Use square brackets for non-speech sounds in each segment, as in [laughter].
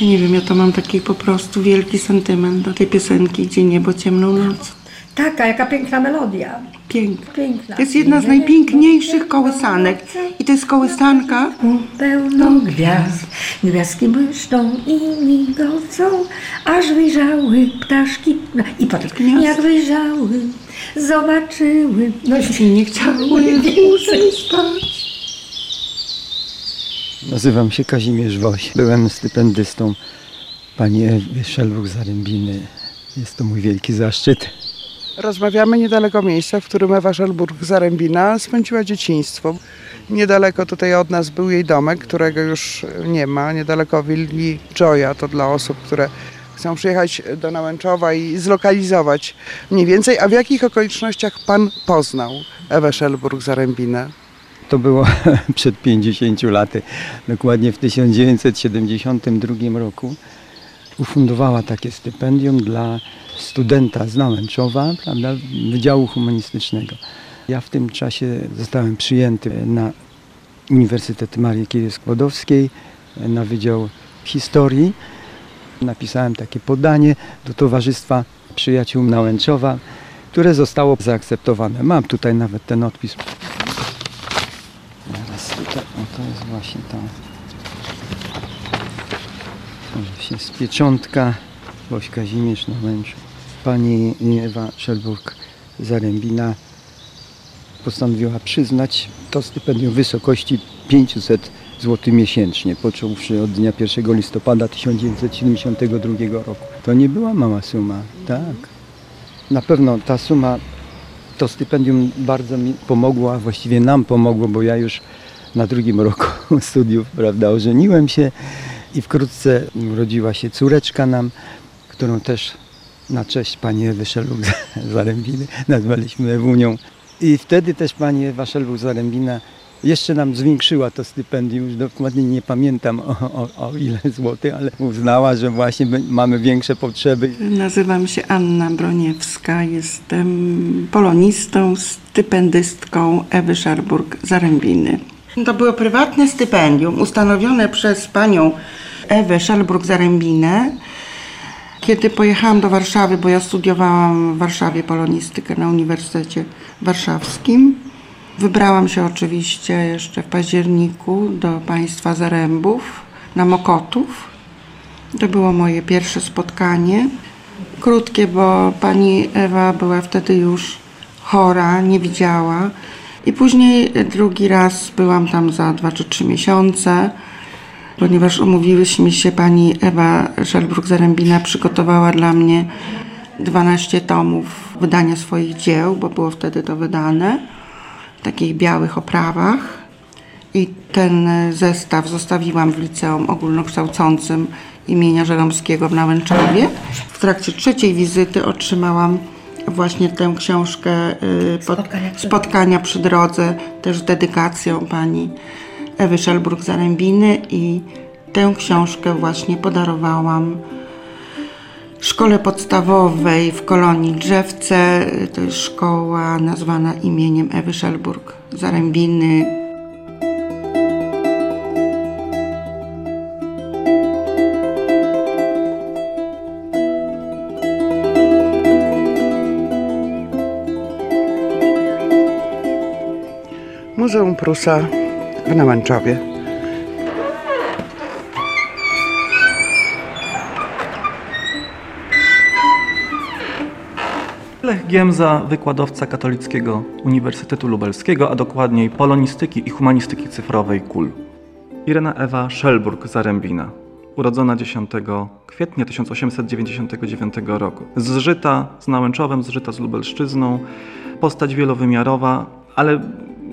Ja nie wiem, ja to mam taki po prostu wielki sentyment do tej piosenki Gdzie niebo ciemną noc. Taka, jaka piękna melodia. Piękna. Piękna. To jest jedna z najpiękniejszych kołysanek. I to jest kołysanka Pełno gwiazd, gwiazdki błyszczą i migocą, aż wyjrzały ptaszki. No, I potem, Gniazd. jak wyjrzały, zobaczyły. No i nie chciały dłużej spać. Nazywam się Kazimierz Woś. Byłem stypendystą pani Ewy Szelbuk-Zarębiny. Jest to mój wielki zaszczyt. Rozmawiamy niedaleko miejsca, w którym Ewa Szelburg-Zarębina spędziła dzieciństwo. Niedaleko tutaj od nas był jej domek, którego już nie ma. Niedaleko willi Joya, to dla osób, które chcą przyjechać do Nałęczowa i zlokalizować mniej więcej. A w jakich okolicznościach pan poznał Ewę Szelburg-Zarębinę? To było [laughs] przed 50 laty, dokładnie w 1972 roku. Ufundowała takie stypendium dla studenta z Nałęczowa, prawda, Wydziału Humanistycznego. Ja w tym czasie zostałem przyjęty na Uniwersytet Marii Curie-Skłodowskiej, na Wydział Historii. Napisałem takie podanie do Towarzystwa Przyjaciół Nałęczowa, które zostało zaakceptowane. Mam tutaj nawet ten odpis. Zaraz tutaj, o to jest właśnie to. To jest pieczątka Woś Kazimierz Nałęczu. Pani Ewa Szelburg-Zarębina postanowiła przyznać to stypendium w wysokości 500 zł miesięcznie, począwszy od dnia 1 listopada 1972 roku. To nie była mała suma, tak. Na pewno ta suma, to stypendium bardzo mi pomogło, a właściwie nam pomogło, bo ja już na drugim roku [laughs] studiów, prawda, ożeniłem się i wkrótce urodziła się córeczka nam, którą też na cześć pani Ewy Szelbuk-Zarębiny nazwaliśmy Ewunią. I wtedy też pani Ewa Szelbuk-Zarębina jeszcze nam zwiększyła to stypendium, już dokładnie nie pamiętam o, o, o ile złotych, ale uznała, że właśnie my- mamy większe potrzeby. Nazywam się Anna Broniewska, jestem polonistą, stypendystką Ewy Szarburg-Zarębiny. To było prywatne stypendium ustanowione przez panią Ewę Szarburg-Zarębinę. Kiedy pojechałam do Warszawy, bo ja studiowałam w Warszawie polonistykę na Uniwersytecie Warszawskim, wybrałam się oczywiście jeszcze w październiku do państwa Zarębów na Mokotów. To było moje pierwsze spotkanie. Krótkie, bo pani Ewa była wtedy już chora, nie widziała. I później drugi raz byłam tam za dwa czy trzy miesiące, ponieważ umówiłyśmy się, pani Ewa Szelbruk-Zarębina przygotowała dla mnie 12 tomów wydania swoich dzieł, bo było wtedy to wydane w takich białych oprawach. I ten zestaw zostawiłam w liceum ogólnokształcącym imienia Żeromskiego w Nałęczowie. W trakcie trzeciej wizyty otrzymałam właśnie tę książkę y, pod, Spotkania przy- spotkania przy drodze, też z dedykacją pani Ewy Szelbruk-Zarębiny i tę książkę właśnie podarowałam szkole podstawowej w kolonii Drzewce. To jest szkoła nazwana imieniem Ewy Szelburg-Zarębiny. Muzeum Prusa w Nałęczowie. Lech Giemza, wykładowca Katolickiego Uniwersytetu Lubelskiego, a dokładniej polonistyki i humanistyki cyfrowej KUL. Irena Ewa Szelburg-Zarębina, urodzona 10 kwietnia 1899 roku. Zżyta z Nałęczowem, zżyta z Lubelszczyzną, postać wielowymiarowa, ale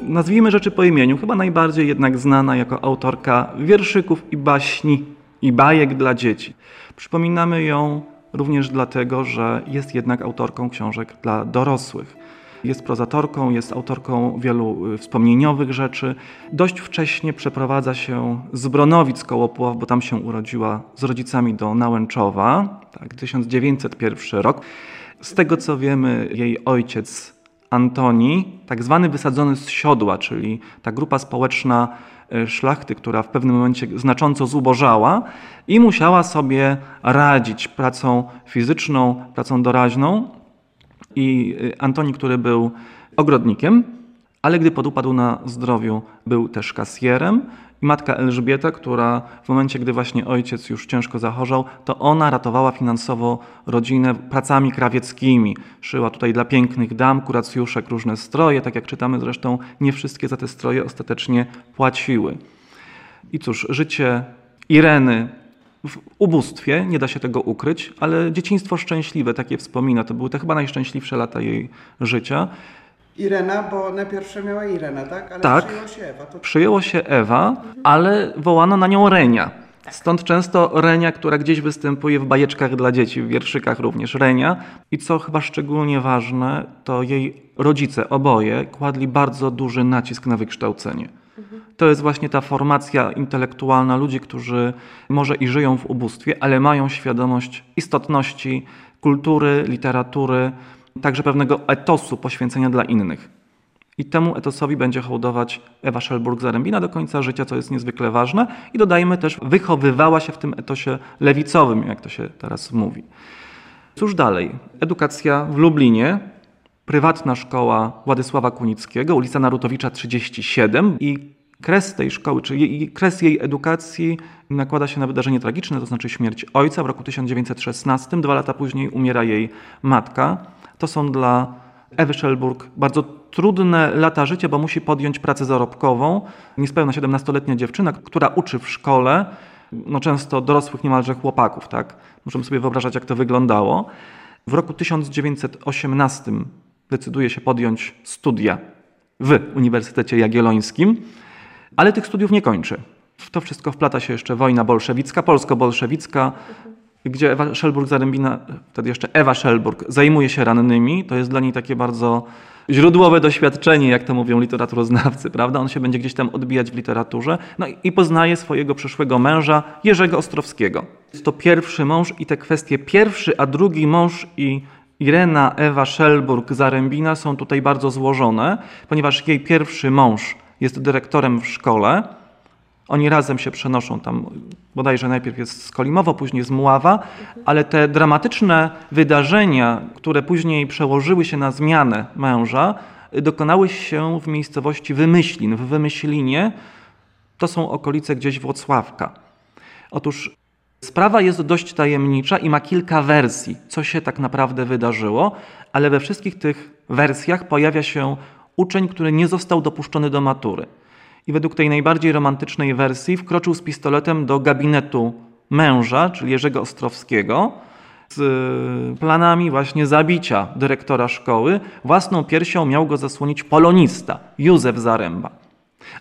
nazwijmy rzeczy po imieniu, chyba najbardziej jednak znana jako autorka wierszyków i baśni i bajek dla dzieci. Przypominamy ją również dlatego, że jest jednak autorką książek dla dorosłych. Jest prozatorką, jest autorką wielu y, wspomnieniowych rzeczy. Dość wcześnie przeprowadza się z Bronowic koło Puław, bo tam się urodziła z rodzicami do Nałęczowa, tak, 1901 rok. Z tego co wiemy, jej ojciec Antoni, tak zwany wysadzony z siodła, czyli ta grupa społeczna e, szlachty, która w pewnym momencie znacząco zubożała i musiała sobie radzić pracą fizyczną, pracą doraźną. I y, Antoni, który był ogrodnikiem, ale gdy podupadł na zdrowiu, był też kasjerem. I matka Elżbieta, która w momencie, gdy właśnie ojciec już ciężko zachorzał, to ona ratowała finansowo rodzinę pracami krawieckimi. Szyła tutaj dla pięknych dam, kuracjuszek różne stroje, tak jak czytamy zresztą, nie wszystkie za te stroje ostatecznie płaciły. I cóż, życie Ireny w ubóstwie, nie da się tego ukryć, ale dzieciństwo szczęśliwe, takie wspomina, to były te chyba najszczęśliwsze lata jej życia. Irena, bo najpierw miała Irena, tak? Ale Tak. przyjęło się Ewa. To Przyjęło się Ewa, ale wołano na nią Renia. Stąd często Renia, która gdzieś występuje w bajeczkach dla dzieci, w wierszykach również Renia. I co chyba szczególnie ważne, to jej rodzice, oboje, kładli bardzo duży nacisk na wykształcenie. To jest właśnie ta formacja intelektualna ludzi, którzy może i żyją w ubóstwie, ale mają świadomość istotności kultury, literatury, także pewnego etosu poświęcenia dla innych. I temu etosowi będzie hołdować Ewa Szelburg-Zarębina do końca życia, co jest niezwykle ważne. I dodajmy też, wychowywała się w tym etosie lewicowym, jak to się teraz mówi. Cóż dalej? Edukacja w Lublinie, prywatna szkoła Władysława Kunickiego, ulica Narutowicza 37 i kres tej szkoły, czy jej, kres jej edukacji nakłada się na wydarzenie tragiczne, to znaczy śmierć ojca w roku 1916. Dwa lata później umiera jej matka. To są dla Ewy Szelburg bardzo trudne lata życia, bo musi podjąć pracę zarobkową. Niespełna 17-letnia dziewczyna, która uczy w szkole, no często dorosłych niemalże chłopaków, tak? Możemy sobie wyobrażać, jak to wyglądało. W roku 1918 decyduje się podjąć studia w Uniwersytecie Jagiellońskim, ale tych studiów nie kończy. W to wszystko wplata się jeszcze wojna bolszewicka, polsko-bolszewicka, gdzie Ewa Szelburg-Zarębina, wtedy jeszcze Ewa Szelburg, zajmuje się rannymi. To jest dla niej takie bardzo źródłowe doświadczenie, jak to mówią literaturoznawcy, prawda? On się będzie gdzieś tam odbijać w literaturze. No i poznaje swojego przyszłego męża, Jerzego Ostrowskiego. Jest to pierwszy mąż i te kwestie pierwszy, a drugi mąż i Irena Ewa Szelburg-Zarębina są tutaj bardzo złożone, ponieważ jej pierwszy mąż jest dyrektorem w szkole, oni razem się przenoszą tam, bodajże najpierw jest z Kolimowo, później z Muława, ale te dramatyczne wydarzenia, które później przełożyły się na zmianę męża, dokonały się w miejscowości Wymyślin. W Wymyślinie to są okolice gdzieś Włocławka. Otóż sprawa jest dość tajemnicza i ma kilka wersji, co się tak naprawdę wydarzyło, ale we wszystkich tych wersjach pojawia się uczeń, który nie został dopuszczony do matury i według tej najbardziej romantycznej wersji wkroczył z pistoletem do gabinetu męża, czyli Jerzego Ostrowskiego, z planami właśnie zabicia dyrektora szkoły. Własną piersią miał go zasłonić polonista Józef Zaręba.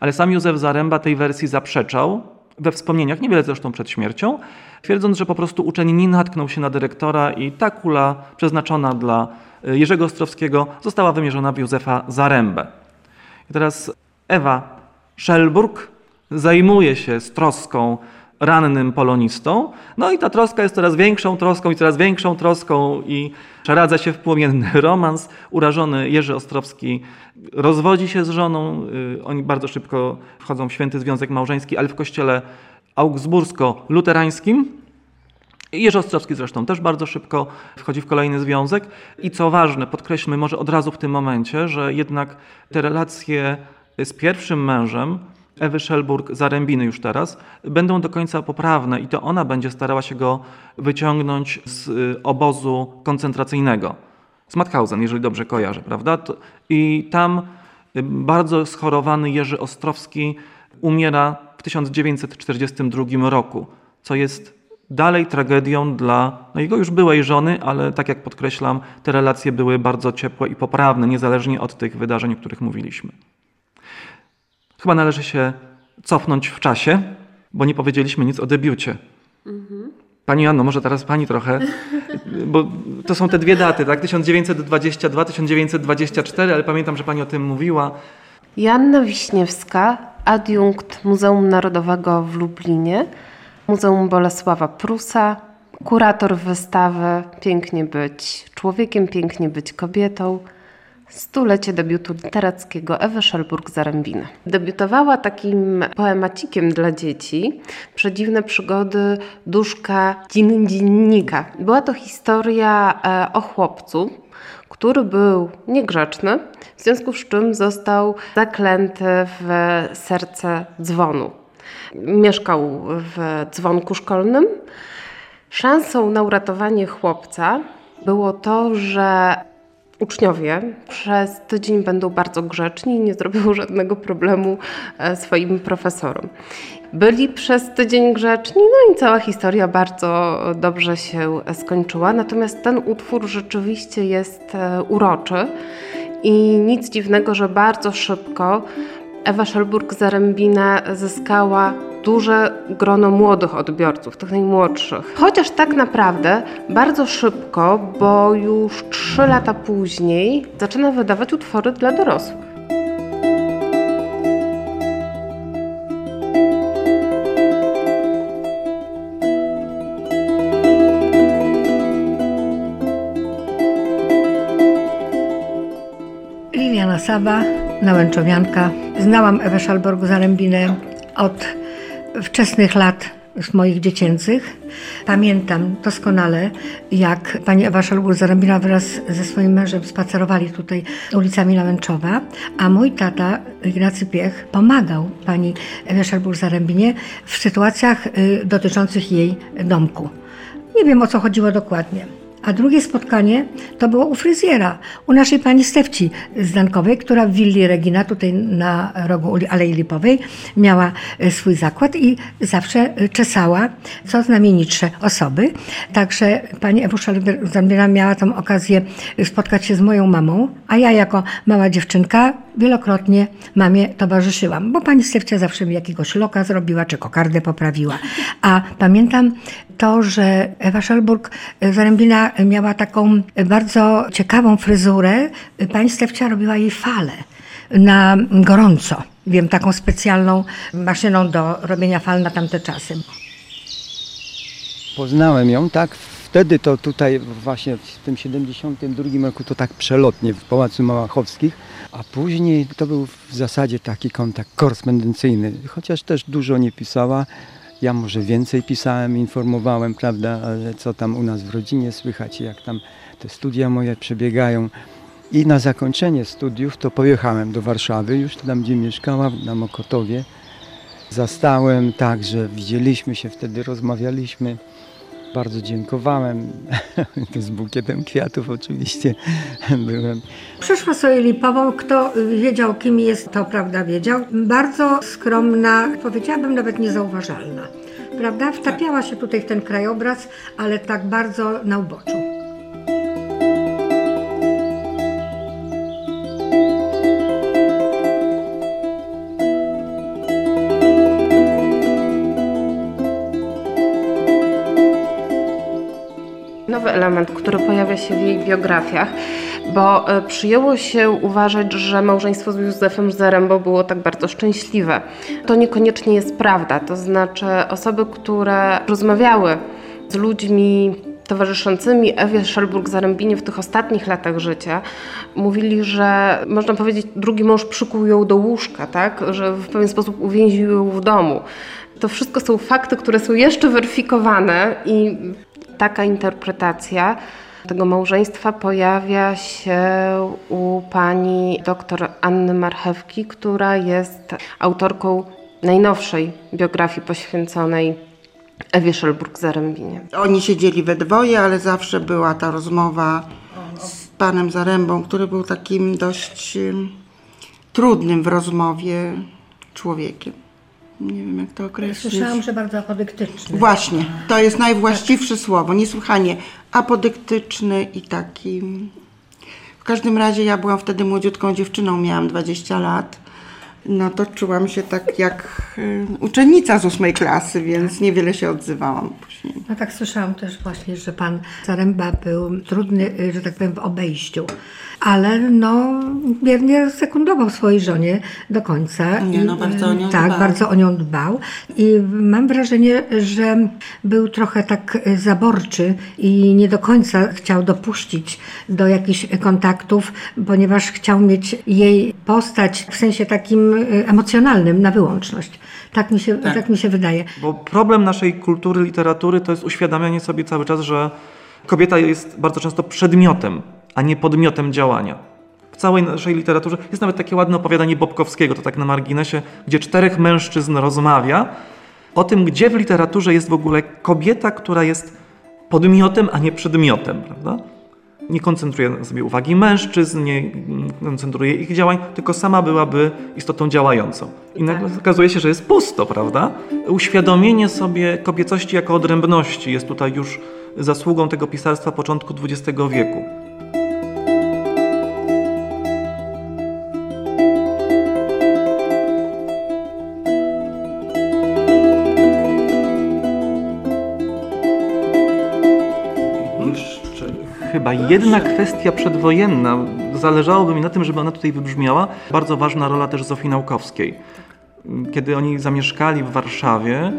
Ale sam Józef Zaręba tej wersji zaprzeczał we wspomnieniach, niewiele zresztą przed śmiercią, twierdząc, że po prostu uczeń nie natknął się na dyrektora i ta kula przeznaczona dla Jerzego Ostrowskiego została wymierzona w Józefa Zarębę. I teraz Ewa Szelburg zajmuje się z troską rannym polonistą, no i ta troska jest coraz większą troską i coraz większą troską i przeradza się w płomienny [laughs] romans. Urażony Jerzy Ostrowski rozwodzi się z żoną, y, oni bardzo szybko wchodzą w święty związek małżeński, ale w kościele augsbursko-luterańskim. Jerzy Ostrowski zresztą też bardzo szybko wchodzi w kolejny związek. I co ważne, podkreślmy może od razu w tym momencie, że jednak te relacje z pierwszym mężem Ewy Szelburg-Zarębiny już teraz będą do końca poprawne i to ona będzie starała się go wyciągnąć z y, obozu koncentracyjnego. Z Mauthausen, jeżeli dobrze kojarzę, prawda? I tam y, bardzo schorowany Jerzy Ostrowski umiera w 1942 roku, co jest dalej tragedią dla no jego już byłej żony, ale tak jak podkreślam, te relacje były bardzo ciepłe i poprawne, niezależnie od tych wydarzeń, o których mówiliśmy. Chyba należy się cofnąć w czasie, bo nie powiedzieliśmy nic o debiucie. Pani Anno, może teraz pani trochę, bo to są te dwie daty, tak? 1922, 1924, ale pamiętam, że pani o tym mówiła. Joanna Wiśniewska, adiunkt Muzeum Narodowego w Lublinie, Muzeum Bolesława Prusa, kurator wystawy Pięknie być człowiekiem, pięknie być kobietą, stulecie debiutu literackiego Ewy Szelburg-Zarębiny. Debiutowała takim poemacikiem dla dzieci Przedziwne przygody duszka dziennika. Była to historia e, o chłopcu, który był niegrzeczny, w związku z czym został zaklęty w serce dzwonu. Mieszkał w dzwonku szkolnym. Szansą na uratowanie chłopca było to, że uczniowie przez tydzień będą bardzo grzeczni i nie zrobią [laughs] żadnego problemu e, swoim profesorom. Byli przez tydzień grzeczni, no i cała historia bardzo dobrze się skończyła. Natomiast ten utwór rzeczywiście jest e, uroczy i nic dziwnego, że bardzo szybko Ewa Szelburg-Zarębina zyskała duże grono młodych odbiorców, tych najmłodszych. Chociaż tak naprawdę bardzo szybko, bo już trzy lata później zaczyna wydawać utwory dla dorosłych. Liliana Saba, Nałęczowianka. Znałam Ewę Szalborg-Zarębinę od wczesnych lat z moich dziecięcych. Pamiętam doskonale, jak pani Ewa Szalborg-Zarębina wraz ze swoim mężem spacerowali tutaj ulicami Nałęczowa, a mój tata Ignacy Piech pomagał pani Ewie Szalborg-Zarębinie w sytuacjach y, dotyczących jej domku. Nie wiem o co chodziło dokładnie. A drugie spotkanie to było u fryzjera, u naszej pani Stefci Zdankowej, która w willi Regina, tutaj na rogu Alei Lipowej, miała e, swój zakład i zawsze e, czesała co znamienitsze osoby. Także pani Ewusza Zambira miała tą okazję spotkać się z moją mamą, a ja jako mała dziewczynka wielokrotnie mamie towarzyszyłam, bo pani Stefcia zawsze mi jakiegoś loka zrobiła, czy kokardę poprawiła. A pamiętam to, że Ewa Szelburg e, Zarębina miała taką bardzo ciekawą fryzurę. Pani Stefcia robiła jej fale na gorąco. Wiem, taką specjalną maszyną do robienia fal na tamte czasy. Poznałem ją, tak? Wtedy to tutaj właśnie w tym 72 roku to tak przelotnie w Pałacu Małachowskich, a później to był w zasadzie taki kontakt korespondencyjny, chociaż też dużo nie pisała. Ja może więcej pisałem, informowałem, prawda, co tam u nas w rodzinie słychać, jak tam te studia moje przebiegają. I na zakończenie studiów to pojechałem do Warszawy, już tam gdzie mieszkała, na Mokotowie. Zastałem, także widzieliśmy się wtedy, rozmawialiśmy. Bardzo dziękowałem. [laughs] Z bukietem kwiatów oczywiście [laughs] byłem. Przeszła sobie Lipową, kto wiedział kim jest, to prawda wiedział. Bardzo skromna, powiedziałabym nawet niezauważalna. Prawda? Wtapiała się tutaj w ten krajobraz, ale tak bardzo na uboczu. Element, który pojawia się w jej biografiach, bo e, przyjęło się uważać, że małżeństwo z Józefem Zarembo było tak bardzo szczęśliwe. To niekoniecznie jest prawda, to znaczy osoby, które rozmawiały z ludźmi towarzyszącymi Ewie Szelburg-Zarębinie w tych ostatnich latach życia, mówili, że można powiedzieć, drugi mąż przykuł ją do łóżka, tak? że w pewien sposób uwięził ją w domu. To wszystko są fakty, które są jeszcze weryfikowane i taka interpretacja tego małżeństwa pojawia się u pani dr Anny Marchewki, która jest autorką najnowszej biografii poświęconej Ewie Szelburg-Zarębinie. Oni siedzieli we dwoje, ale zawsze była ta rozmowa z panem Zarębą, który był takim dość ym, trudnym w rozmowie człowiekiem. Nie wiem, jak to określić. Słyszałam, że bardzo apodyktyczny. Właśnie, to jest najwłaściwsze słowo. Niesłychanie apodyktyczny i taki. W każdym razie ja byłam wtedy młodziutką dziewczyną, miałam 20 lat. No to czułam się tak jak y, uczennica z ósmej klasy, więc niewiele się odzywałam No tak słyszałam też właśnie, że pan Zaręba był trudny, y, że tak powiem, w obejściu. Ale no, wiernie sekundował swojej żonie do końca. Nie, no, bardzo o nią Tak, dbał. bardzo o nią dbał. I mam wrażenie, że był trochę tak y, zaborczy i nie do końca chciał dopuścić do jakichś kontaktów, ponieważ chciał mieć jej postać w sensie takim y, emocjonalnym na wyłączność. Tak mi się, tak. mi się wydaje. Bo problem naszej kultury, literatury to jest uświadamianie sobie cały czas, że kobieta jest bardzo często przedmiotem, a nie podmiotem działania. W całej naszej literaturze jest nawet takie ładne opowiadanie Bobkowskiego, to tak na marginesie, gdzie czterech mężczyzn rozmawia o tym, gdzie w literaturze jest w ogóle kobieta, która jest podmiotem, a nie przedmiotem, prawda? Nie koncentruje na sobie uwagi mężczyzn, nie koncentruje ich działań, tylko sama byłaby istotą działającą. I nagle okazuje się, że jest pusto, prawda? Uświadomienie sobie kobiecości jako odrębności jest tutaj już zasługą tego pisarstwa początku XX wieku. Jedna kwestia przedwojenna, zależałoby mi na tym, żeby ona tutaj wybrzmiała. Bardzo ważna rola też Zofii Naukowskiej. Kiedy oni zamieszkali w Warszawie,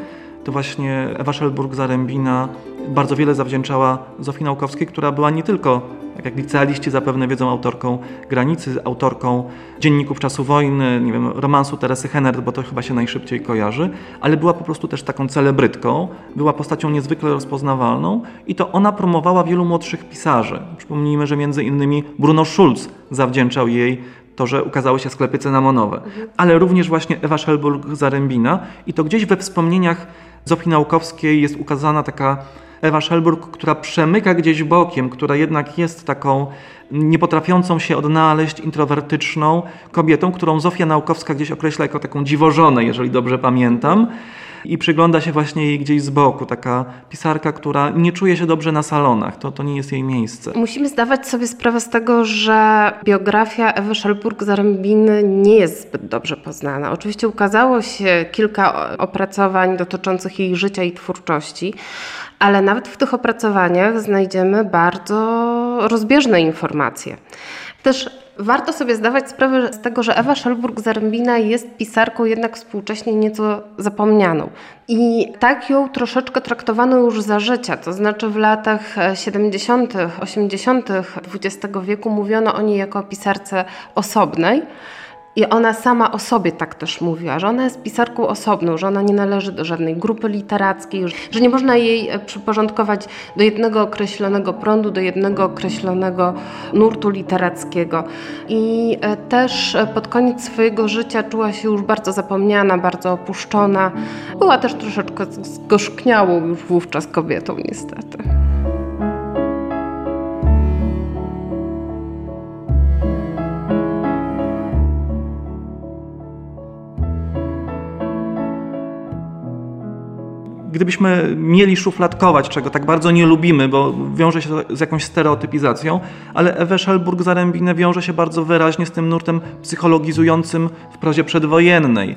to właśnie Ewa Szelburg-Zarębina bardzo wiele zawdzięczała Zofii Naukowskiej, która była nie tylko, tak jak licealiści zapewne wiedzą, autorką Granicy, autorką dzienników czasu wojny, nie wiem, romansu Teresy Hennert, bo to chyba się najszybciej kojarzy, ale była po prostu też taką celebrytką, była postacią niezwykle rozpoznawalną i to ona promowała wielu młodszych pisarzy. Przypomnijmy, że między innymi Bruno Schulz zawdzięczał jej to, że ukazały się sklepy cynamonowe, ale również właśnie Ewa Szelburg-Zarębina i to gdzieś we wspomnieniach Zofii Naukowskiej jest ukazana taka Ewa Szelburg, która przemyka gdzieś bokiem, która jednak jest taką niepotrafiącą się odnaleźć, introwertyczną kobietą, którą Zofia Naukowska gdzieś określa jako taką dziwożonę, jeżeli dobrze pamiętam. I przygląda się właśnie jej gdzieś z boku, taka pisarka, która nie czuje się dobrze na salonach, to, to nie jest jej miejsce. Musimy zdawać sobie sprawę z tego, że biografia Ewy Szelburg-Zarębiny nie jest zbyt dobrze poznana. Oczywiście ukazało się kilka opracowań dotyczących jej życia i twórczości, ale nawet w tych opracowaniach znajdziemy bardzo rozbieżne informacje. Też warto sobie zdawać sprawę z tego, że Ewa Szelburg-Zarębina jest pisarką jednak współcześnie nieco zapomnianą. I tak ją troszeczkę traktowano już za życia, to znaczy w latach 70., 80. XX wieku mówiono o niej jako o pisarce osobnej. I ona sama o sobie tak też mówiła, że ona jest pisarką osobną, że ona nie należy do żadnej grupy literackiej, że nie można jej przyporządkować do jednego określonego prądu, do jednego określonego nurtu literackiego. I też pod koniec swojego życia czuła się już bardzo zapomniana, bardzo opuszczona. Była też troszeczkę zgorzkniałą już wówczas kobietą niestety. Gdybyśmy mieli szufladkować, czego tak bardzo nie lubimy, bo wiąże się z jakąś stereotypizacją, ale Ewę Szelburg-Zarębinę wiąże się bardzo wyraźnie z tym nurtem psychologizującym w prozie przedwojennej.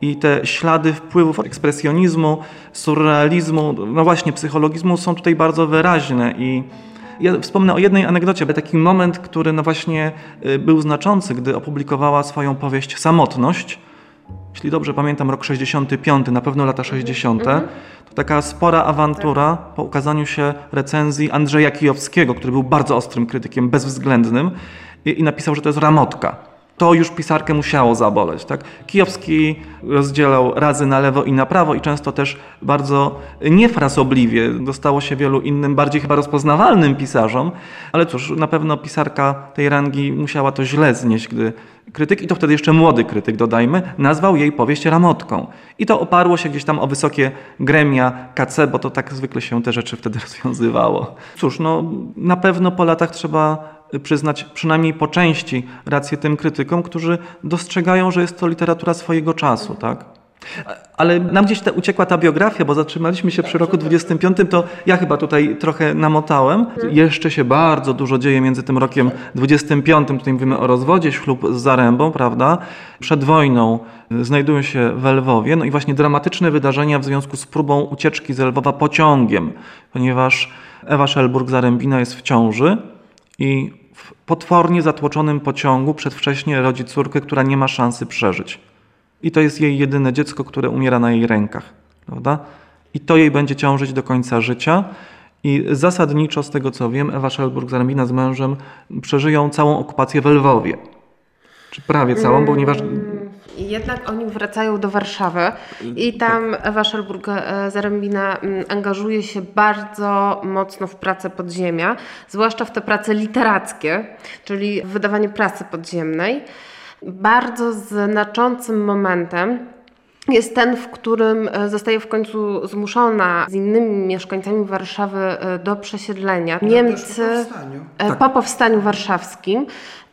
I te ślady wpływów ekspresjonizmu, surrealizmu, no właśnie psychologizmu są tutaj bardzo wyraźne i ja wspomnę o jednej anegdocie, taki moment, który no właśnie był znaczący, gdy opublikowała swoją powieść Samotność, jeśli dobrze pamiętam, rok 65, na pewno lata 60., to taka spora awantura po ukazaniu się recenzji Andrzeja Kijowskiego, który był bardzo ostrym krytykiem, bezwzględnym i, i napisał, że to jest ramotka. To już pisarkę musiało zaboleć. Tak? Kijowski rozdzielał razy na lewo i na prawo i często też bardzo niefrasobliwie dostało się wielu innym, bardziej chyba rozpoznawalnym pisarzom, ale cóż, na pewno pisarka tej rangi musiała to źle znieść, gdy krytyk, i to wtedy jeszcze młody krytyk, dodajmy, nazwał jej powieść ramotką. I to oparło się gdzieś tam o wysokie gremia KC, bo to tak zwykle się te rzeczy wtedy [laughs] rozwiązywało. Cóż, no na pewno po latach trzeba przyznać przynajmniej po części rację tym krytykom, którzy dostrzegają, że jest to literatura swojego czasu, tak? Ale nam gdzieś ta, uciekła ta biografia, bo zatrzymaliśmy się przy roku 25, to ja chyba tutaj trochę namotałem. Jeszcze się bardzo dużo dzieje między tym rokiem 25, tutaj mówimy o rozwodzie ślub z Zarębą, prawda? Przed wojną y, znajdują się w Lwowie, no i właśnie dramatyczne wydarzenia w związku z próbą ucieczki z Lwowa pociągiem, ponieważ Ewa Szelburg-Zarębina jest w ciąży i w potwornie zatłoczonym pociągu przedwcześnie rodzi córkę, która nie ma szansy przeżyć. I to jest jej jedyne dziecko, które umiera na jej rękach. Prawda? I to jej będzie ciążyć do końca życia. I zasadniczo, z tego co wiem, Ewa Szelburg-Zarębina z mężem przeżyją całą okupację w Lwowie. Czy prawie całą, ponieważ I Jednak oni wracają do Warszawy i tam Ewa Szelburg-Zarębina mm, angażuje się bardzo mocno w pracę podziemia, zwłaszcza w te prace literackie, czyli wydawanie prasy podziemnej. Bardzo znaczącym momentem jest ten, w którym e, zostaje w końcu zmuszona z innymi mieszkańcami Warszawy e, do przesiedlenia. Niemcy e, po powstaniu warszawskim.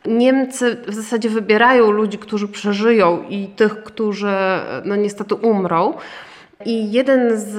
Niemcy w zasadzie wybierają ludzi, którzy przeżyją i tych, którzy no niestety umrą. I jeden z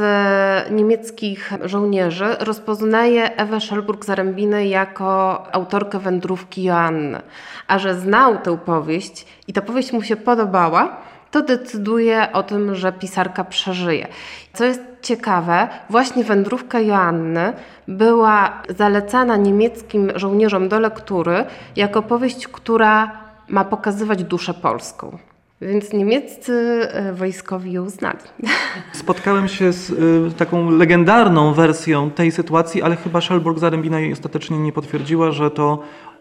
niemieckich żołnierzy rozpoznaje Ewę Szelburg-Zarębinę jako autorkę wędrówki Joanny. A że znał tę powieść i ta powieść mu się podobała, to decyduje o tym, że pisarka przeżyje. Co jest ciekawe, właśnie wędrówka Joanny była zalecana niemieckim żołnierzom do lektury jako powieść, która ma pokazywać duszę polską. Więc niemieccy e, wojskowi ją znali. [laughs] spotkałem się z y, taką legendarną wersją tej sytuacji, ale chyba Szelburg-Zarębina jej ostatecznie nie potwierdziła, że to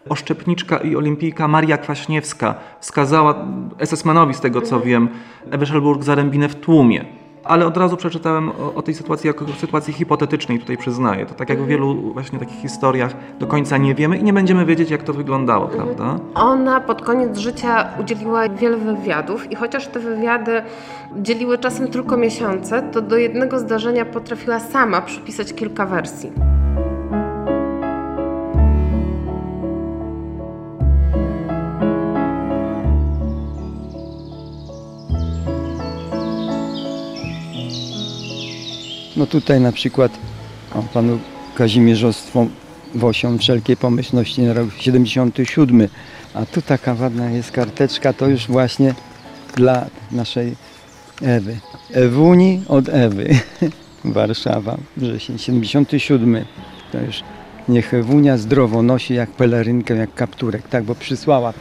oszczepniczka i olimpijka Maria Kwaśniewska wskazała SS-manowi, z tego co wiem, Ewę Szelburg-Zarębinę w tłumie. Ale od razu przeczytałem o, o tej sytuacji jako sytuacji hipotetycznej, tutaj przyznaję. To tak jak w wielu właśnie takich historiach do końca nie wiemy i nie będziemy wiedzieć, jak to wyglądało, prawda? Ona pod koniec życia udzieliła wiele wywiadów i chociaż te wywiady dzieliły czasem tylko miesiące, to do jednego zdarzenia potrafiła sama przypisać kilka wersji. No tutaj na przykład o, panu Kazimierzostwo Wosią wszelkie pomyślności na rok 77. A tu taka ładna jest karteczka, to już właśnie dla naszej Ewy. Ewuni od Ewy. [laughs] Warszawa, wrzesień 77. To już niech Ewunia zdrowo nosi jak pelerynkę, jak kapturek, tak, bo przysłała.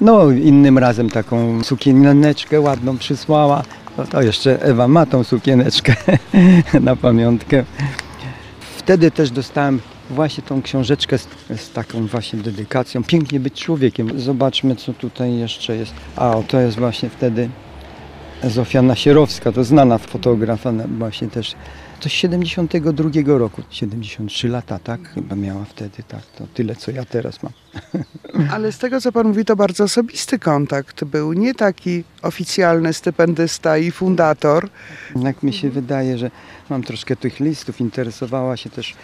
No innym razem taką sukieneczkę ładną przysłała. No to jeszcze Ewa ma tą sukieneczkę [laughs] na pamiątkę. Wtedy też dostałem właśnie tą książeczkę z, z taką właśnie dedykacją. Pięknie być człowiekiem. Zobaczmy, co tutaj jeszcze jest. A, o, to jest właśnie wtedy Zofia Nasierowska, to znana fotografa, ona właśnie też. To z 72 roku, 73 lata, tak? Chyba miała wtedy, tak. To tyle, co ja teraz mam. [laughs] Ale z tego, co pan mówi, to bardzo osobisty kontakt był. Nie taki oficjalny stypendysta i fundator. Jednak mi się wydaje, że mam troszkę tych listów, interesowała się też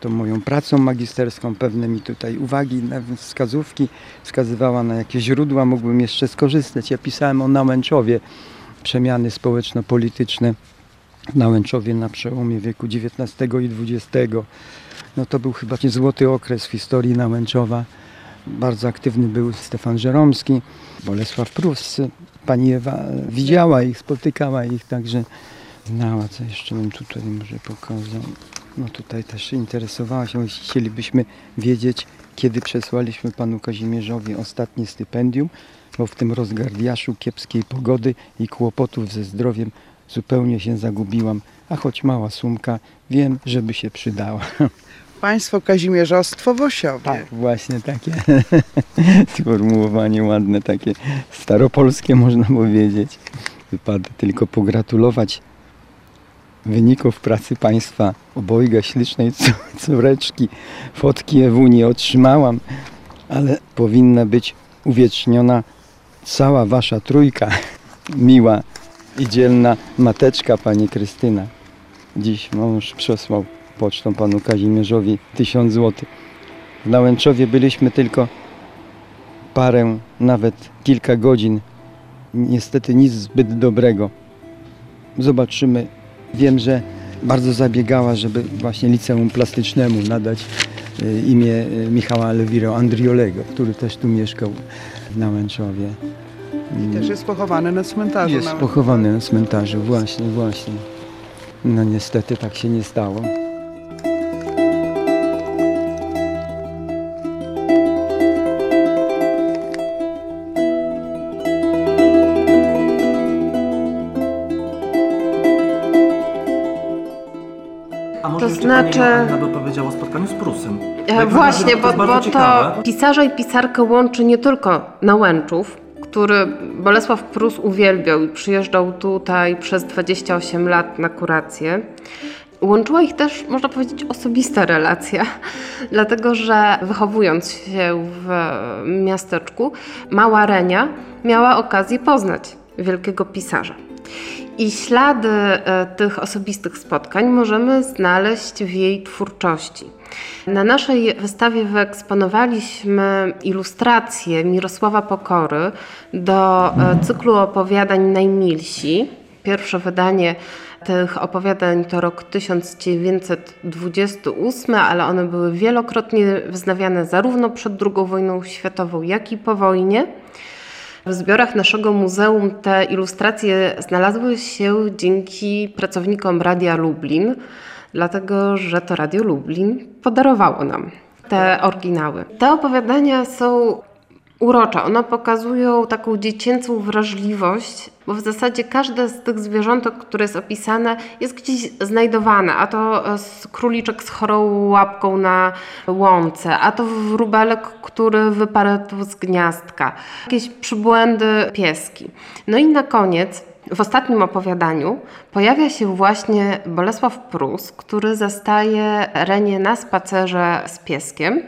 tą moją pracą magisterską, pewne mi tutaj uwagi, wskazówki, wskazywała na jakie źródła mógłbym jeszcze skorzystać. Ja pisałem o Nałęczowie, przemiany społeczno-polityczne w Nałęczowie na przełomie wieku XIX i XX. No to był chyba złoty okres w historii Nałęczowa. Bardzo aktywny był Stefan Żeromski, Bolesław Prus. Pani Ewa widziała ich, spotykała ich, także znała. Co jeszcze bym tutaj może pokazał. No tutaj też interesowała się, chcielibyśmy wiedzieć, kiedy przesłaliśmy panu Kazimierzowi ostatnie stypendium, bo w tym rozgardiaszu kiepskiej pogody i kłopotów ze zdrowiem zupełnie się zagubiłam, a choć mała sumka, wiem, żeby się przydała. [laughs] Państwo Kazimierzostwo Wosiowie. Tak, właśnie takie [laughs] sformułowanie ładne, takie staropolskie można powiedzieć. Wypada tylko pogratulować wyników pracy Państwa obojga ślicznej córeczki. Fotki Ewu nie otrzymałam, ale powinna być uwieczniona cała Wasza trójka. [laughs] Miła i dzielna mateczka Pani Krystyna. Dziś mąż przesłał pocztą Panu Kazimierzowi tysiąc złotych. W Nałęczowie byliśmy tylko parę, nawet kilka godzin. Niestety nic zbyt dobrego. zobaczymy. Wiem, że bardzo zabiegała, żeby właśnie liceum plastycznemu nadać y, imię y, Michała Elwiro Andriolego, który też tu mieszkał na Łęczowie. Też jest pochowany na cmentarzu. Jest nawet. pochowany na cmentarzu, właśnie, właśnie. No niestety tak się nie stało. To pani znaczy- Joanna by powiedziała o spotkaniu z Prusem? E, Właśnie, bo, bo to pisarza i pisarkę łączy nie tylko Nałęczów, który Bolesław Prus uwielbiał i przyjeżdżał tutaj przez 28 lat na kurację. Łączyła ich też, można powiedzieć, osobista relacja, [laughs] dlatego że wychowując się w miasteczku, mała Renia miała okazję poznać wielkiego pisarza. I ślady e, tych osobistych spotkań możemy znaleźć w jej twórczości. Na naszej wystawie wyeksponowaliśmy ilustracje Mirosława Pokory do e, cyklu opowiadań Najmilsi. Pierwsze wydanie tych opowiadań to rok 1928, ale one były wielokrotnie wznawiane zarówno przed II wojną światową, jak i po wojnie. W zbiorach naszego muzeum te ilustracje znalazły się dzięki pracownikom Radia Lublin, dlatego że to Radio Lublin podarowało nam te oryginały. Te opowiadania są urocze. One pokazują taką dziecięcą wrażliwość, bo w zasadzie każde z tych zwierzątek, które jest opisane, jest gdzieś znajdowane. A to króliczek z chorą łapką na łące, a to wróbelek, który wyparł z gniazdka, jakieś przybłędy pieski. No i na koniec w ostatnim opowiadaniu pojawia się właśnie Bolesław Prus, który zastaje Renię na spacerze z pieskiem.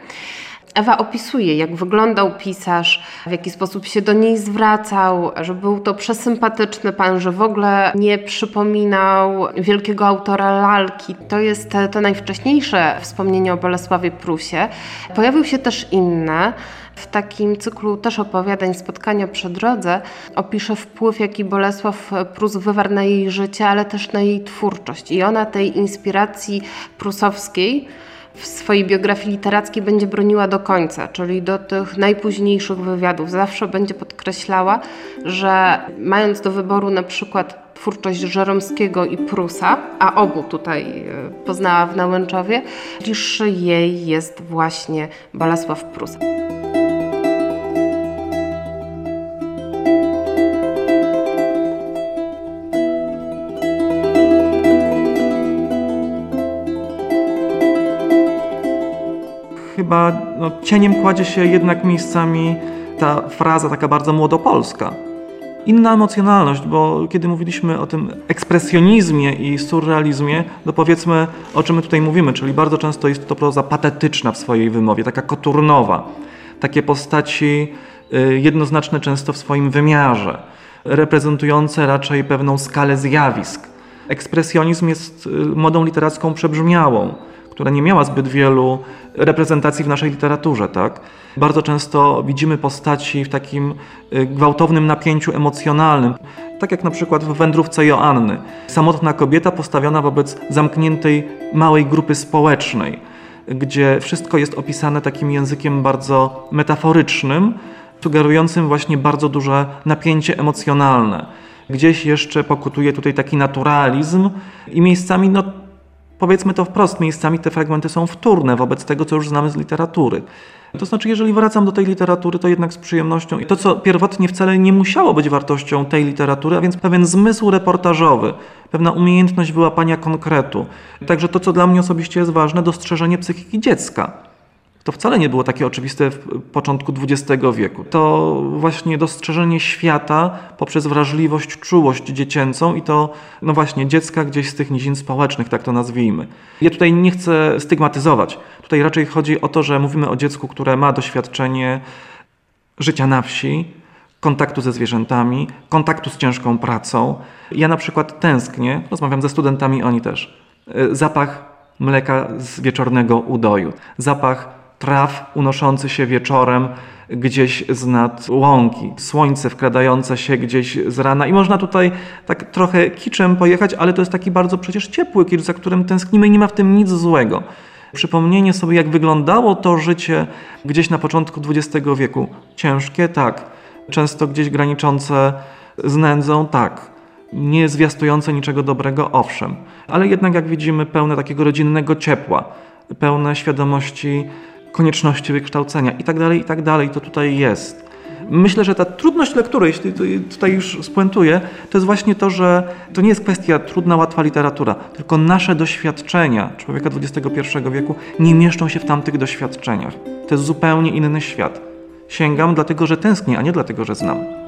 Ewa opisuje, jak wyglądał pisarz, w jaki sposób się do niej zwracał, że był to przesympatyczny pan, że w ogóle nie przypominał wielkiego autora lalki. To jest to najwcześniejsze wspomnienie o Bolesławie Prusie. Pojawiły się też inne. W takim cyklu też opowiadań Spotkania przy drodze opisze wpływ, jaki Bolesław Prus wywarł na jej życie, ale też na jej twórczość. I ona tej inspiracji prusowskiej w swojej biografii literackiej będzie broniła do końca, czyli do tych najpóźniejszych wywiadów. Zawsze będzie podkreślała, że mając do wyboru na przykład twórczość Żeromskiego i Prusa, a obu tutaj e, poznała w Nałęczowie, bliższy jej jest właśnie Bolesław Prus. Chyba no, cieniem kładzie się jednak miejscami ta fraza taka bardzo młodopolska. Inna emocjonalność, bo kiedy mówiliśmy o tym ekspresjonizmie i surrealizmie, to powiedzmy o czym my tutaj mówimy, czyli bardzo często jest to proza patetyczna w swojej wymowie, taka koturnowa. Takie postaci y, jednoznaczne często w swoim wymiarze, reprezentujące raczej pewną skalę zjawisk. Ekspresjonizm jest y, modą literacką przebrzmiałą która nie miała zbyt wielu reprezentacji w naszej literaturze. Tak? Bardzo często widzimy postaci w takim y, gwałtownym napięciu emocjonalnym, tak jak na przykład w wędrówce Joanny. Samotna kobieta postawiona wobec zamkniętej małej grupy społecznej, gdzie wszystko jest opisane takim językiem bardzo metaforycznym, sugerującym właśnie bardzo duże napięcie emocjonalne. Gdzieś jeszcze pokutuje tutaj taki naturalizm i miejscami no, powiedzmy to wprost, miejscami te fragmenty są wtórne wobec tego, co już znamy z literatury. To znaczy, jeżeli wracam do tej literatury, to jednak z przyjemnością. I to, co pierwotnie wcale nie musiało być wartością tej literatury, a więc pewien zmysł reportażowy, pewna umiejętność wyłapania konkretu. Także to, co dla mnie osobiście jest ważne, dostrzeżenie psychiki dziecka. To wcale nie było takie oczywiste w początku XX wieku. To właśnie dostrzeżenie świata poprzez wrażliwość, czułość dziecięcą i to, no właśnie, dziecka gdzieś z tych nizin społecznych, tak to nazwijmy. Ja tutaj nie chcę stygmatyzować. Tutaj raczej chodzi o to, że mówimy o dziecku, które ma doświadczenie życia na wsi, kontaktu ze zwierzętami, kontaktu z ciężką pracą. Ja na przykład tęsknię, rozmawiam ze studentami, oni też. Zapach mleka z wieczornego udoju, zapach traw unoszący się wieczorem gdzieś z nad łąki, słońce wkradające się gdzieś z rana i można tutaj tak trochę kiczem pojechać, ale to jest taki bardzo przecież ciepły kicz, za którym tęsknimy i nie ma w tym nic złego. Przypomnienie sobie, jak wyglądało to życie gdzieś na początku XX wieku. Ciężkie, tak. Często gdzieś graniczące z nędzą, tak. Nie zwiastujące niczego dobrego, owszem. Ale jednak, jak widzimy, pełne takiego rodzinnego ciepła, pełne świadomości konieczności wykształcenia i tak dalej, i tak dalej. To tutaj jest. Myślę, że ta trudność lektury, jeśli tutaj już spuentuję, to jest właśnie to, że to nie jest kwestia trudna, łatwa literatura, tylko nasze doświadczenia człowieka XXI wieku nie mieszczą się w tamtych doświadczeniach. To jest zupełnie inny świat. Sięgam dlatego, że tęsknię, a nie dlatego, że znam.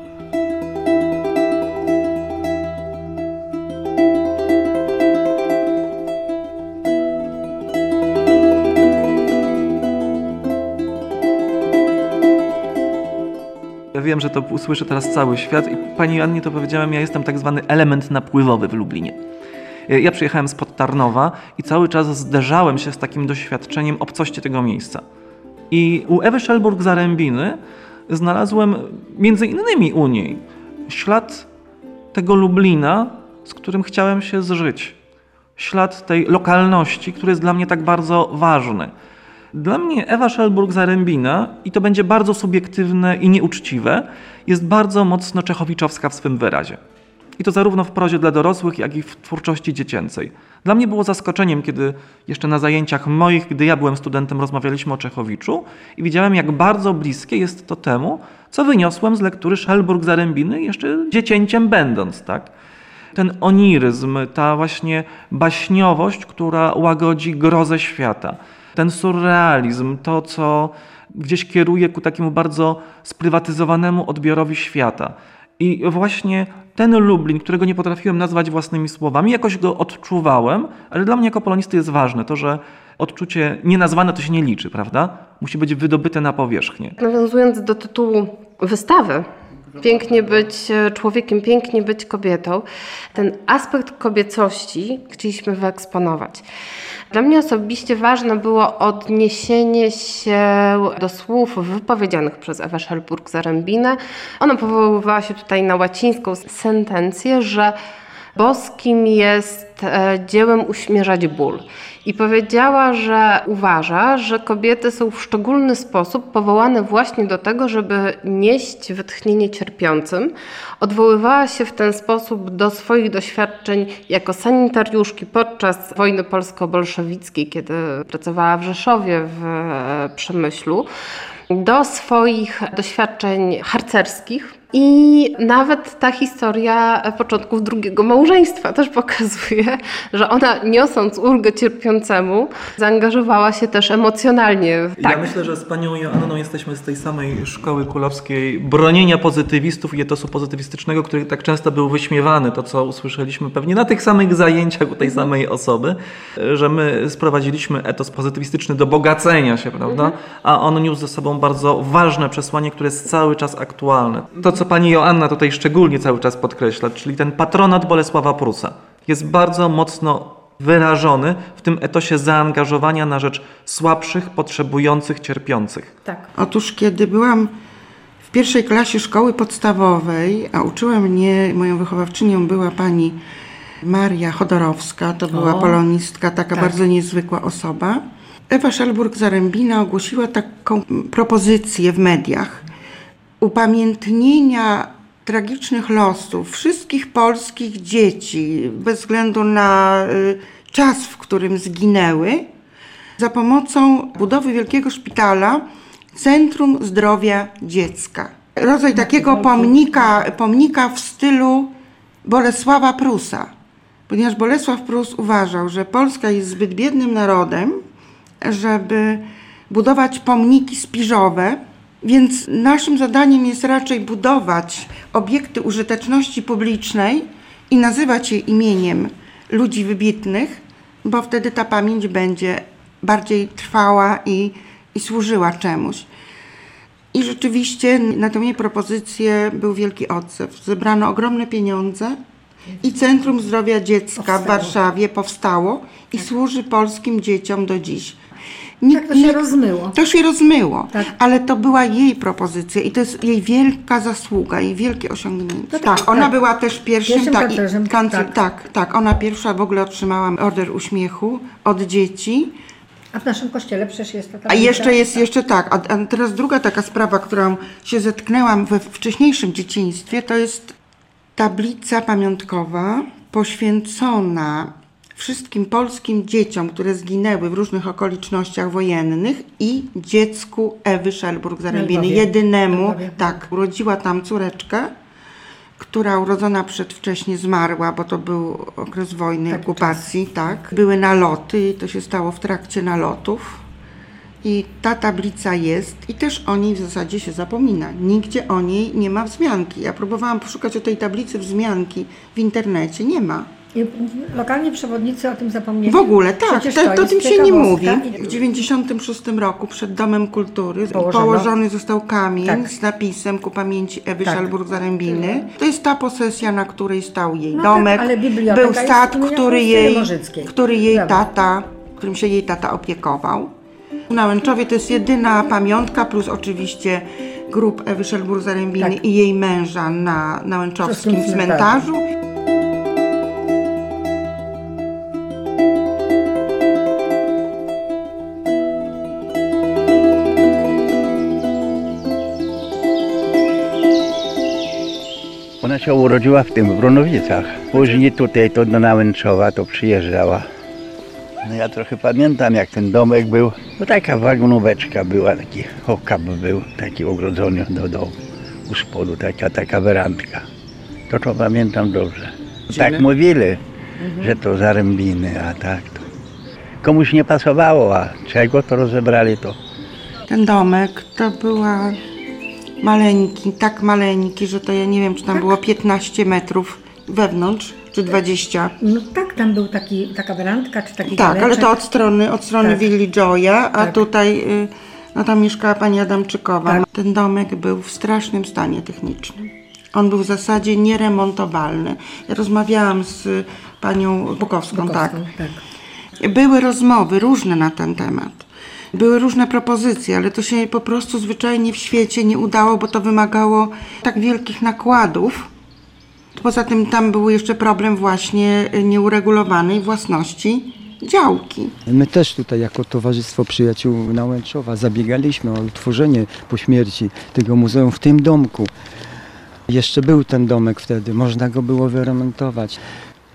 Wiem, że to usłyszy teraz cały świat i pani Annie to powiedziałem, ja jestem tak zwany element napływowy w Lublinie. Ja przyjechałem spod Tarnowa i cały czas zderzałem się z takim doświadczeniem obcości tego miejsca. I u Ewy Szelburg-Zarębiny znalazłem między innymi u niej ślad tego Lublina, z którym chciałem się zżyć. Ślad tej lokalności, który jest dla mnie tak bardzo ważny. Dla mnie Ewa Szelburg-Zarębina, i to będzie bardzo subiektywne i nieuczciwe, jest bardzo mocno czechowiczowska w swym wyrazie. I to zarówno w prozie dla dorosłych, jak i w twórczości dziecięcej. Dla mnie było zaskoczeniem, kiedy jeszcze na zajęciach moich, gdy ja byłem studentem, rozmawialiśmy o Czechowiczu i widziałem, jak bardzo bliskie jest to temu, co wyniosłem z lektury Szelburg-Zarębiny, jeszcze dziecięciem będąc, tak? Ten oniryzm, ta właśnie baśniowość, która łagodzi grozę świata ten surrealizm, to co gdzieś kieruje ku takiemu bardzo sprywatyzowanemu odbiorowi świata. I właśnie ten Lublin, którego nie potrafiłem nazwać własnymi słowami, jakoś go odczuwałem, ale dla mnie jako polonisty jest ważne to, że odczucie nienazwane to się nie liczy, prawda? Musi być wydobyte na powierzchnię. Nawiązując do tytułu wystawy, Pięknie być człowiekiem, pięknie być kobietą. Ten aspekt kobiecości chcieliśmy wyeksponować. Dla mnie osobiście ważne było odniesienie się do słów wypowiedzianych przez Ewę Szelburg-Zarębinę. Ona powoływała się tutaj na łacińską sentencję, że boskim jest e, dziełem uśmierzać ból. I powiedziała, że uważa, że kobiety są w szczególny sposób powołane właśnie do tego, żeby nieść wytchnienie cierpiącym. Odwoływała się w ten sposób do swoich doświadczeń jako sanitariuszki podczas wojny polsko-bolszewickiej, kiedy pracowała w Rzeszowie w e, Przemyślu, do swoich doświadczeń harcerskich i nawet ta historia początków drugiego małżeństwa też pokazuje, że ona niosąc ulgę cierpiącemu, zaangażowała się też emocjonalnie. Tak. Ja myślę, że z panią Joanną jesteśmy z tej samej szkoły kulowskiej bronienia pozytywistów i etosu pozytywistycznego, który tak często był wyśmiewany, to co usłyszeliśmy pewnie na tych samych zajęciach u tej mhm. samej osoby, że my sprowadziliśmy etos pozytywistyczny do bogacenia się, prawda? Mhm. A on niósł ze sobą bardzo ważne przesłanie, które jest cały czas aktualne. To, co pani Joanna tutaj szczególnie cały czas podkreśla, czyli ten patronat Bolesława Prusa, jest bardzo mocno wyrażony w tym etosie zaangażowania na rzecz słabszych, potrzebujących, cierpiących. Tak. Otóż kiedy byłam w pierwszej klasie szkoły podstawowej, a uczyła mnie, moją wychowawczynią była pani Maria Chodorowska, to była o, polonistka, taka tak. bardzo niezwykła osoba. Ewa Szelburg-Zarębina ogłosiła taką propozycję w mediach, upamiętnienia tragicznych losów wszystkich polskich dzieci, bez względu na y, czas, w którym zginęły, za pomocą budowy wielkiego szpitala Centrum Zdrowia Dziecka. Rodzaj takiego pomnika, pomnika w stylu Bolesława Prusa, ponieważ Bolesław Prus uważał, że Polska jest zbyt biednym narodem, żeby budować pomniki spiżowe, więc naszym zadaniem jest raczej budować obiekty użyteczności publicznej i nazywać je imieniem ludzi wybitnych, bo wtedy ta pamięć będzie bardziej trwała i, i służyła czemuś. I rzeczywiście na tę jej propozycję był wielki odzew. Zebrano ogromne pieniądze i Centrum Zdrowia Dziecka powstało. w Warszawie powstało i tak. służy polskim dzieciom do dziś. Nikt Tak to się nie- rozmyło. To się rozmyło, Tak. ale to była jej propozycja i to jest jej wielka zasługa, jej wielkie osiągnięcie. No tak, tak, ona tak. była też pierwszym, Pierwszym tak, kanclerzem, kancler- tak. tak, tak, ona pierwsza w ogóle otrzymała order uśmiechu od dzieci. A w naszym kościele przecież jest to A jeszcze jest jeszcze tak, a, a teraz druga taka sprawa, którą się zetknęłam we wcześniejszym dzieciństwie, to jest tablica pamiątkowa poświęcona wszystkim polskim dzieciom, które zginęły w różnych okolicznościach wojennych i dziecku Ewy Szelburg-Zarębiny, jedynemu, Lwowie. tak, urodziła tam córeczkę, która urodzona przedwcześnie zmarła, bo to był okres wojny, Taki okupacji, tak. Były naloty i to się stało w trakcie nalotów. I ta tablica jest i też o niej w zasadzie się zapomina. Nigdzie o niej nie ma wzmianki. Ja próbowałam poszukać o tej tablicy wzmianki w internecie, nie ma. Lokalni przewodnicy o tym zapomnieli. W ogóle, tak, Przecież to, to o tym się nie mówi. W 96 roku przed Domem Kultury Położono. położony został kamień Tak. z napisem ku pamięci Ewy Tak. Szalburg-Zarębiny. To jest ta posesja, na której stał jej No domek. tak, ale Był imienia który jej, który jej tata, którym się jej tata opiekował. Na Łęczowie to jest jedyna pamiątka, plus oczywiście grób Ewy Szelburg-Zarębiny Tak. i jej męża na, na Łęczowskim cmentarzu. Się urodziła w tym, w Bronowicach. Później tutaj to do Nałęczowa to przyjeżdżała. No ja trochę pamiętam jak ten domek był. No taka wagonóweczka była, taki okap był, taki ogrodzony do domu. U spodu taka, taka werandka. To to pamiętam dobrze. Tak mówili, że to zarębiny, a tak to. Komuś nie pasowało, a czego to rozebrali to. Ten domek to była maleńki, tak maleńki, że to ja nie wiem, czy tam było 15 metrów wewnątrz, czy 20. No tak, tam był taki, taka werandka, czy taki Tak, ale to od strony, od strony Tak. willi Joya, a Tak. tutaj, y, no tam mieszkała pani Adamczykowa. Tak. Ten domek był w strasznym stanie technicznym. On był w zasadzie nieremontowalny. Ja rozmawiałam z panią Bukowską, tak. Bukowską, tak. Były rozmowy różne na ten temat. Były różne propozycje, ale to się po prostu zwyczajnie w świecie nie udało, bo to wymagało tak wielkich nakładów. Poza tym tam był jeszcze problem właśnie nieuregulowanej własności działki. My też tutaj jako Towarzystwo Przyjaciół Nałęczowa zabiegaliśmy o utworzenie po śmierci tego muzeum w tym domku. Jeszcze był ten domek wtedy, można go było wyremontować.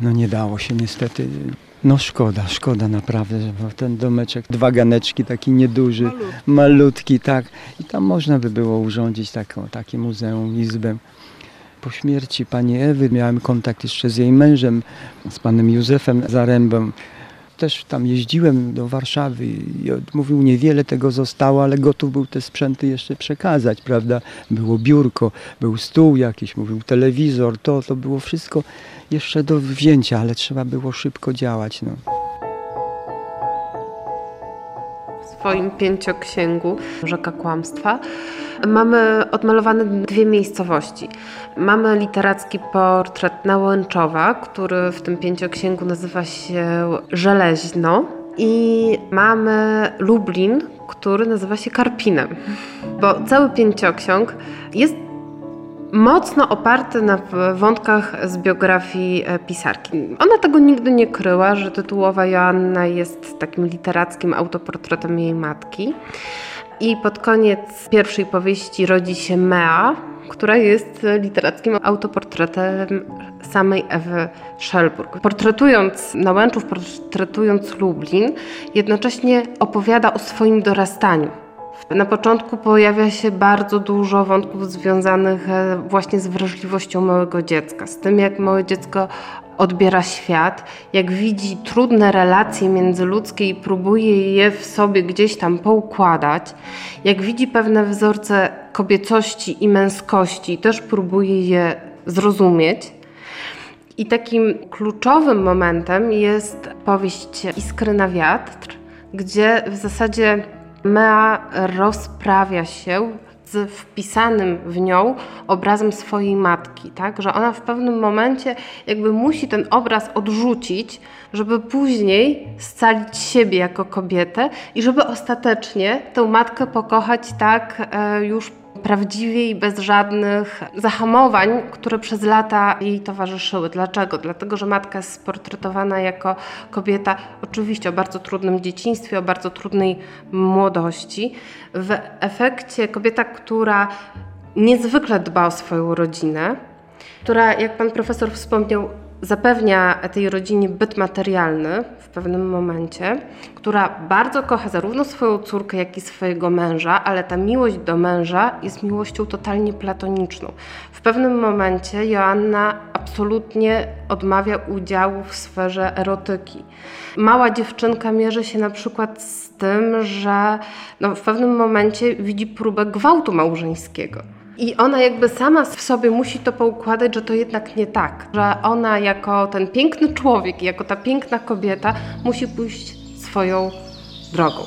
No nie dało się niestety. No szkoda, szkoda naprawdę, że bo ten domeczek, dwa ganeczki, taki nieduży, malutki, tak. I tam można by było urządzić taką, takie muzeum, izbę. Po śmierci pani Ewy miałem kontakt jeszcze z jej mężem, z panem Józefem Zarębą. Też tam jeździłem do Warszawy i mówił, niewiele tego zostało, ale gotów był te sprzęty jeszcze przekazać, prawda? Było biurko, był stół jakiś, mówił telewizor, to, to było wszystko jeszcze do wzięcia, ale trzeba było szybko działać. No. Swoim pięcioksięgu Rzeka Kłamstwa mamy odmalowane dwie miejscowości. Mamy literacki portret Nałęczowa, który w tym pięcioksięgu nazywa się Żeleźno i mamy Lublin, który nazywa się Karpinem. Bo cały pięcioksiąg jest mocno oparty na wątkach z biografii e, pisarki. Ona tego nigdy nie kryła, że tytułowa Joanna jest takim literackim autoportretem jej matki. I pod koniec pierwszej powieści rodzi się Mea, która jest literackim autoportretem samej Ewy Szelburg. Portretując Nałęczów, portretując Lublin, jednocześnie opowiada o swoim dorastaniu. Na początku pojawia się bardzo dużo wątków związanych e, właśnie z wrażliwością małego dziecka, z tym jak małe dziecko odbiera świat, jak widzi trudne relacje międzyludzkie i próbuje je w sobie gdzieś tam poukładać, jak widzi pewne wzorce kobiecości i męskości też próbuje je zrozumieć. I takim kluczowym momentem jest powieść Iskry na wiatr, gdzie w zasadzie Mea rozprawia się z wpisanym w nią obrazem swojej matki, tak? Że ona w pewnym momencie jakby musi ten obraz odrzucić, żeby później scalić siebie jako kobietę i żeby ostatecznie tę matkę pokochać tak e, już prawdziwie i bez żadnych zahamowań, które przez lata jej towarzyszyły. Dlaczego? Dlatego, że matka jest sportretowana jako kobieta oczywiście o bardzo trudnym dzieciństwie, o bardzo trudnej młodości. W efekcie kobieta, która niezwykle dba o swoją rodzinę, która, jak pan profesor wspomniał, zapewnia tej rodzinie byt materialny w pewnym momencie, która bardzo kocha zarówno swoją córkę, jak i swojego męża, ale ta miłość do męża jest miłością totalnie platoniczną. W pewnym momencie Joanna absolutnie odmawia udziału w sferze erotyki. Mała dziewczynka mierzy się na przykład z tym, że no, w pewnym momencie widzi próbę gwałtu małżeńskiego. I ona jakby sama w sobie musi to poukładać, że to jednak nie tak. Że ona jako ten piękny człowiek, jako ta piękna kobieta musi pójść swoją drogą.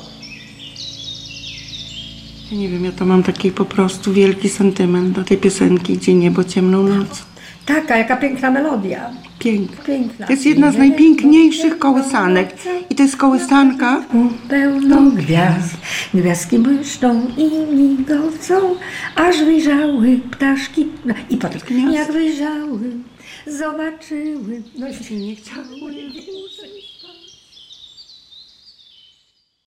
Nie wiem, ja to mam taki po prostu wielki sentyment do tej piosenki Gdzie niebo ciemną noc. Taka, jaka piękna melodia. Piękna. Piękna. To jest jedna z najpiękniejszych kołysanek. I to jest kołysanka Pełno gwiazd, gwiazdki błyszczą i migocą, aż wyjrzały ptaszki. No, I potem, jak wyjrzały, zobaczyły, no i się nie chciały.